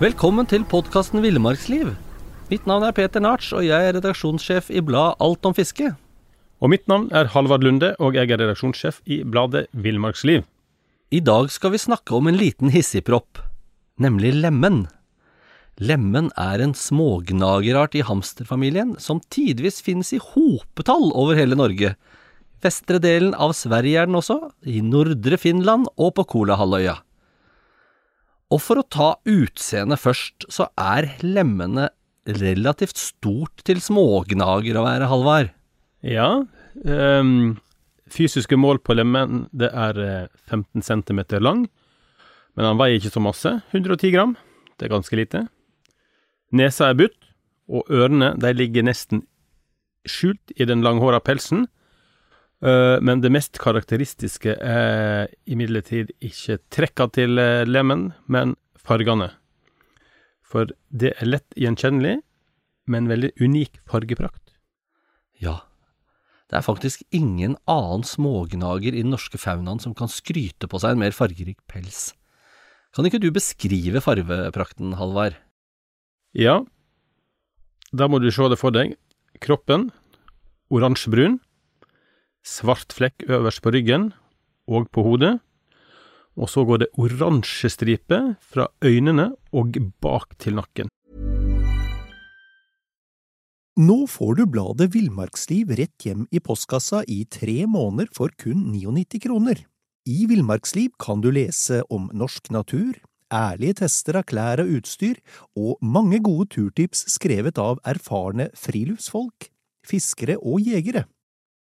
Velkommen til podkasten Villmarksliv. Mitt navn er Peter Narts, og jeg er redaksjonssjef i bladet Alt om fiske. Og mitt navn er Halvard Lunde, og jeg er redaksjonssjef i bladet Villmarksliv. I dag skal vi snakke om en liten hissigpropp, nemlig lemen. Lemen er en smågnagerart i hamsterfamilien som tidvis finnes i hopetall over hele Norge. Vestre delen av Sverige er den også, i nordre Finland og på Kolahalvøya. Og for å ta utseendet først, så er lemmene relativt stort til smågnager å være, Halvard. Ja, Um, fysiske mål på lemmen det er eh, 15 cm lang, men han veier ikke så masse, 110 gram. Det er ganske lite. Nesa er butt, og ørene de ligger nesten skjult i den langhåra pelsen. Eh, men det mest karakteristiske er imidlertid ikke trekka til eh, lemen, men fargene. For det er lett gjenkjennelig, men veldig unik fargeprakt. Ja, det er faktisk ingen annen smågnager i den norske faunaen som kan skryte på seg en mer fargerik pels. Kan ikke du beskrive fargeprakten, Halvard? Ja, da må du se det for deg. Kroppen oransjebrun, svart flekk øverst på ryggen og på hodet, og så går det oransje striper fra øynene og bak til nakken. Nå får du bladet Villmarksliv rett hjem i postkassa i tre måneder for kun 99 kroner. I Villmarksliv kan du lese om norsk natur, ærlige tester av klær og utstyr, og mange gode turtips skrevet av erfarne friluftsfolk, fiskere og jegere.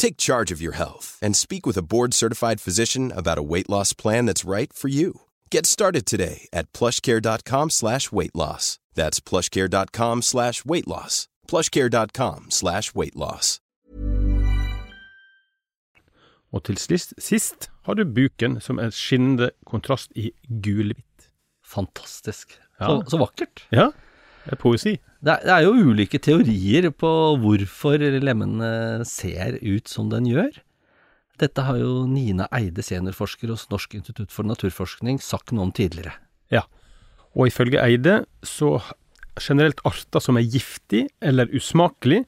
Take charge of your health and speak with a board-certified physician about a weight loss plan that's right for you. Get started today at plushcare.com slash weight loss. That's plushcare.com slash weight loss. plushcare.com slash weight loss. Og til sist, sist har du buken, som er skinnende kontrast i gulhvitt. Fantastisk. Ja. Så, så vakkert. Ja, det er poesi. Det er, det er jo ulike teorier på hvorfor lemmene ser ut som den gjør. Dette har jo Nina Eide, seniorforsker hos Norsk institutt for naturforskning, sagt noe om tidligere. Ja, og ifølge Eide så generelt arter som er giftig eller usmakelig,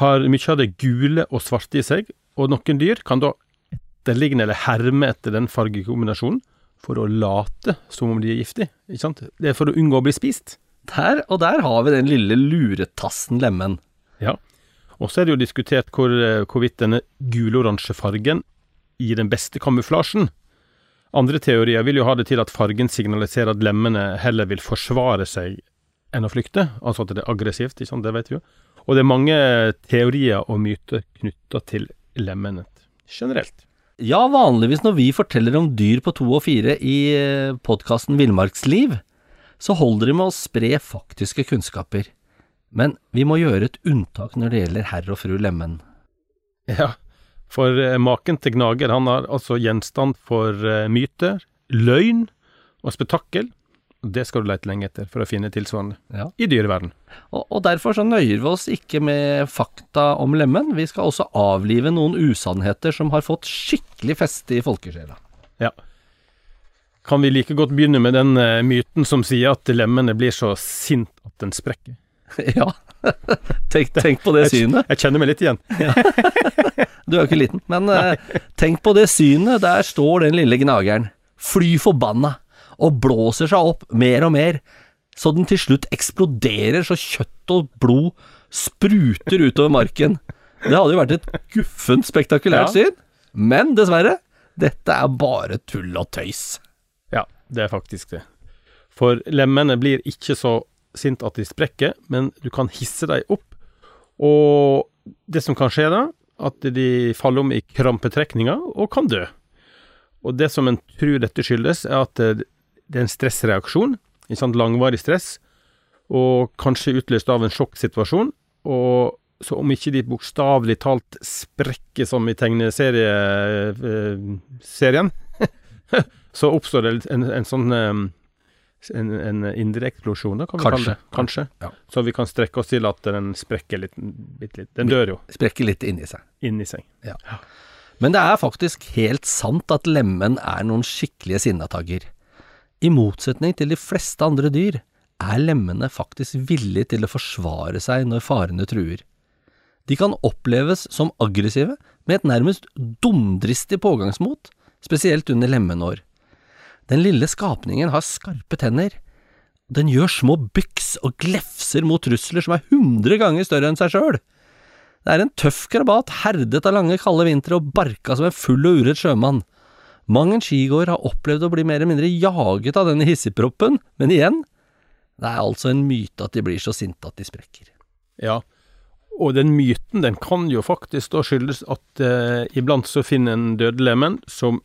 har mye av det gule og svarte i seg, og noen dyr kan da etterligne eller herme etter den fargekombinasjonen for å late som om de er giftige, ikke sant? Det er for å unngå å bli spist. Der, og der har vi den lille luretassen lemmen. Ja. Og så er det jo diskutert hvor, eh, hvorvidt denne gul-oransje fargen gir den beste kamuflasjen. Andre teorier vil jo ha det til at fargen signaliserer at lemmene heller vil forsvare seg enn å flykte, altså at det er aggressivt, ikke sant? det vet vi jo. Og det er mange teorier og myter knytta til lemmene generelt. Ja, vanligvis når vi forteller om dyr på to og fire i podkasten Villmarksliv, så holder det med å spre faktiske kunnskaper. Men vi må gjøre et unntak når det gjelder herr og fru Lemmen. Ja, for eh, maken til gnager, han er altså gjenstand for eh, myter, løgn og spetakkel. Det skal du lete lenge etter for å finne tilsvarende Ja. i dyreverden. Og, og derfor så nøyer vi oss ikke med fakta om lemmen, vi skal også avlive noen usannheter som har fått skikkelig feste i folkesjela. Ja. Kan vi like godt begynne med den eh, myten som sier at lemmene blir så sint at den sprekker? ja, tenk, tenk på det synet. Jeg kjenner meg litt igjen. Du er jo ikke liten, men Nei. tenk på det synet. Der står den lille gnageren, fly forbanna, og blåser seg opp mer og mer, så den til slutt eksploderer så kjøtt og blod spruter utover marken. Det hadde jo vært et guffent spektakulært Ja. syn, men dessverre, dette er bare tull og tøys. Det er faktisk det. For lemmene blir ikke så sint at de sprekker, men du kan hisse dem opp. Og det som kan skje da, at de faller om i krampetrekninger og kan dø. Og det som en tror dette skyldes, er at det er en stressreaksjon, ikke sant, langvarig stress, og kanskje utløst av en sjokksituasjon. Og så om ikke de bokstavelig talt sprekker som i tegneserien, så oppstår det en, en sånn um, en, en indre eksplosjon, da, kan vi kalle det. Kanskje. Ja. Så vi kan strekke oss til at den sprekker litt, bitte litt. Den dør jo Sprekker litt inni seg. inni seg. Men det er faktisk helt sant at lemen er noen skikkelige sinnatagger. I motsetning til de fleste andre dyr er lemmene faktisk villige til å forsvare seg når farene truer. De kan oppleves som aggressive, med et nærmest dumdristig pågangsmot, spesielt under lemenår. Den lille skapningen har skarpe tenner. Den gjør små byks og glefser mot trusler som er hundre ganger større enn seg sjøl. Det er en tøff krabat, herdet av lange, kalde vintre og barka som en full og uredd sjømann. Mang en skigåer har opplevd å bli mer eller mindre jaget av denne hissigproppen, men igjen, det er altså en myte at de blir så sinte at de sprekker. Ja, og den myten den kan jo faktisk da skyldes at eh, iblant så finner en dødelemen som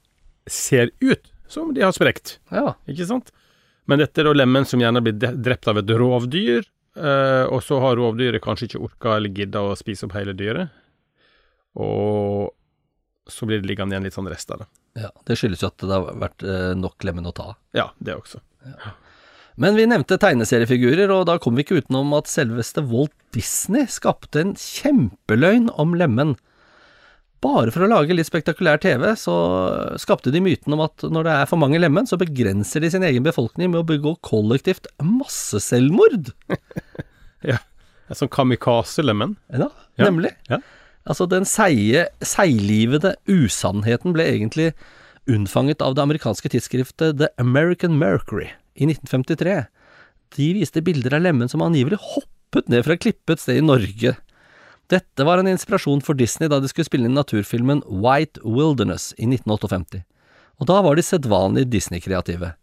ser ut som de har sprekt, Ja, ikke sant? Men dette er da lemen som gjerne blir drept av et rovdyr, eh, og så har rovdyret kanskje ikke orka eller gidda å spise opp hele dyret. Og så blir det liggende igjen litt sånn rest av det. ja, det skyldes jo at det har vært eh, nok lemen å ta av. Ja, det også. Men vi nevnte tegneseriefigurer, og da kom vi ikke utenom at selveste Walt Disney skapte en kjempeløgn om Lemmen. Bare for å lage litt spektakulær TV, så skapte de myten om at når det er for mange lemen, så begrenser de sin egen befolkning med å begå kollektivt masseselvmord. En sånn kamikaze-lemen. Ja, Ja. nemlig. Ja. Altså, den seige, seiglivede usannheten ble egentlig unnfanget av det amerikanske tidsskriftet The American Mercury i 1953. De viste bilder av Lemmen som angivelig hoppet ned fra klippet et sted i Norge. Dette var en inspirasjon for Disney da de skulle spille inn naturfilmen White Wilderness i 1958. Og da var de sedvanlig Disney-kreative.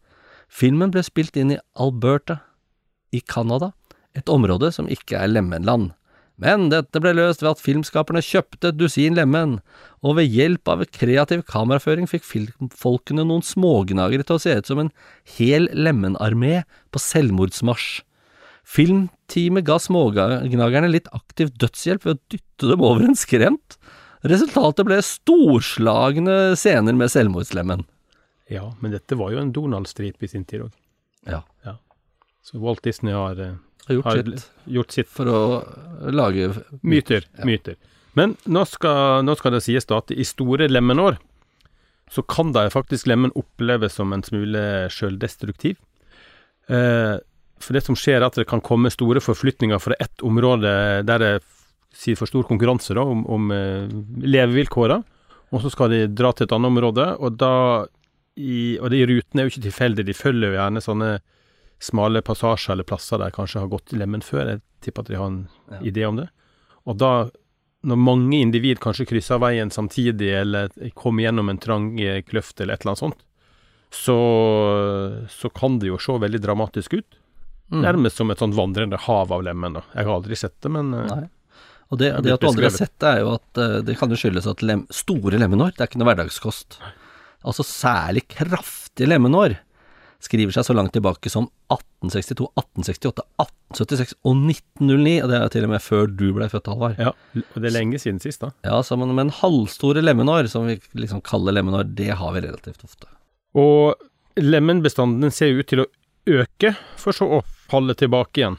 Filmen ble spilt inn i Alberta i Canada, et område som ikke er lemenland. Men dette ble løst ved at filmskaperne kjøpte et dusin lemen, og ved hjelp av kreativ kameraføring fikk filmfolkene noen smågnagere til å se ut som en hel lemenarmé på selvmordsmarsj. Filmteamet ga smågnagerne litt aktiv dødshjelp ved å dytte dem over en skrent. Resultatet ble storslagne scener med selvmordslemmen. Ja, men dette var jo en Donald-stripe i sin tid òg. Ja, Så Walt Disney har, eh, har gjort har sitt gjort sitt for å lage Myter. myter. Men nå skal, nå skal det sies da at i store lemenår så kan da faktisk lemen oppleves som en smule sjøldestruktiv. Eh, for det som skjer er at det kan komme store forflytninger fra ett område der det sier for stor konkurranse da, om, om eh, levevilkåra, og så skal de dra til et annet område, og da i, Og de rutene er jo ikke tilfeldige, de følger jo gjerne sånne smale passasjer eller plasser der kanskje har gått lemmen før. Jeg tipper at de har en Ja. idé om det. Og da, når mange individ kanskje krysser veien samtidig, eller kommer gjennom en trang eh, kløft eller et eller annet sånt, så, så kan det jo se veldig dramatisk ut. Mm. Nærmest som et sånt vandrende hav av lemmen. da. Jeg har aldri sett det, men eh, Nei. Og det, det at du aldri har sett det, er jo at eh, det kan jo skyldes at lem, store lemenår, det er ikke noe hverdagskost. Altså særlig kraftige lemenår skriver seg så langt tilbake som 1862, 1868, 1876 og 1909, og det er til og med før du ble født, Halvard. ja, og det er lenge siden sist, da. Ja, så men, men halvstore lemenår, som vi liksom kaller lemenår, det har vi relativt ofte. Og lemenbestanden ser ut til å øke, for så å falle tilbake igjen.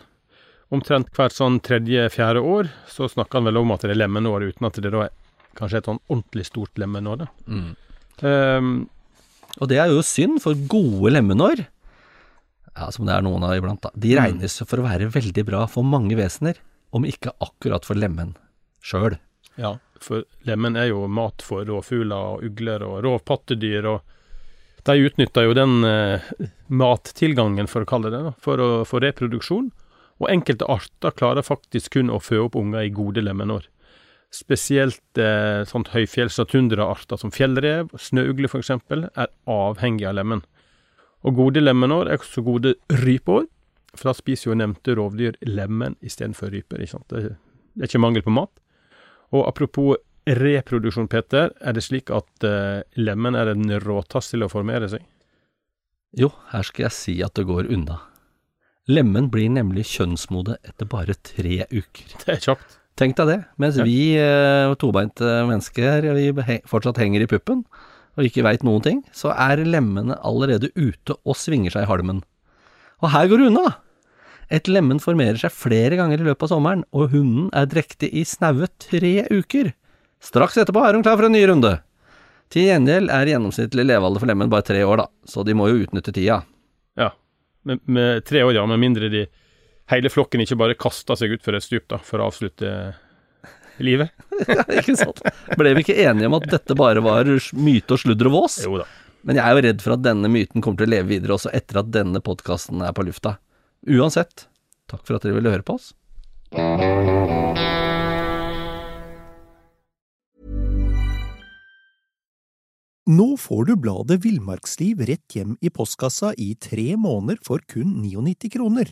Omtrent hvert sånn tredje-fjerde år så snakker han vel om at det er lemenår, uten at det da er kanskje et sånn ordentlig stort lemenår. da. Ehm, Og det er jo synd, for gode lemenår, ja, som det er noen av iblant, da, de regnes for å være veldig bra for mange vesener, om ikke akkurat for lemen sjøl. ja, for lemen er jo mat for rovfugler og ugler og rovpattedyr, og de utnytter jo den eh, mattilgangen, for å kalle det det, for, å, for reproduksjon. Og enkelte arter klarer faktisk kun å fø opp unger i gode lemenår. Spesielt eh, sånt høyfjells- og tundraarter som fjellrev, snøugle f.eks., er avhengig av lemen. Og gode lemenår er også gode rypeår, for da spiser jo nevnte rovdyr lemen istedenfor ryper. Ikke sant? Det, det er ikke mangel på mat. Og apropos reproduksjon, Peter, er det slik at eh, lemen er en råtass til å formere seg? Jo, her skal jeg si at det går unna. Lemen blir nemlig kjønnsmode etter bare tre uker. Det er kjapt. Tenk deg det. Mens Ja. vi eh, tobeinte mennesker vi he- fortsatt henger i puppen og ikke veit noen ting, så er lemmene allerede ute og svinger seg i halmen. Og her går det unna! Et lemen formerer seg flere ganger i løpet av sommeren, og hunden er drektig i snaue tre uker. Straks etterpå er hun klar for en ny runde. Til gjengjeld er gjennomsnittlig levealder for lemen bare tre år, da, så de må jo utnytte tida. Ja. Med, med tre år, ja. Med mindre de hele flokken ikke bare kasta seg utfor et stup da, for å avslutte livet. ikke sant? Ble vi ikke enige om at dette bare var myte og sludder og vås? Jo da. Men jeg er jo redd for at denne myten kommer til å leve videre også etter at denne podkasten er på lufta. Uansett, takk for at dere ville høre på oss. Nå får du bladet Villmarksliv rett hjem i postkassa i tre måneder for kun 99 kroner.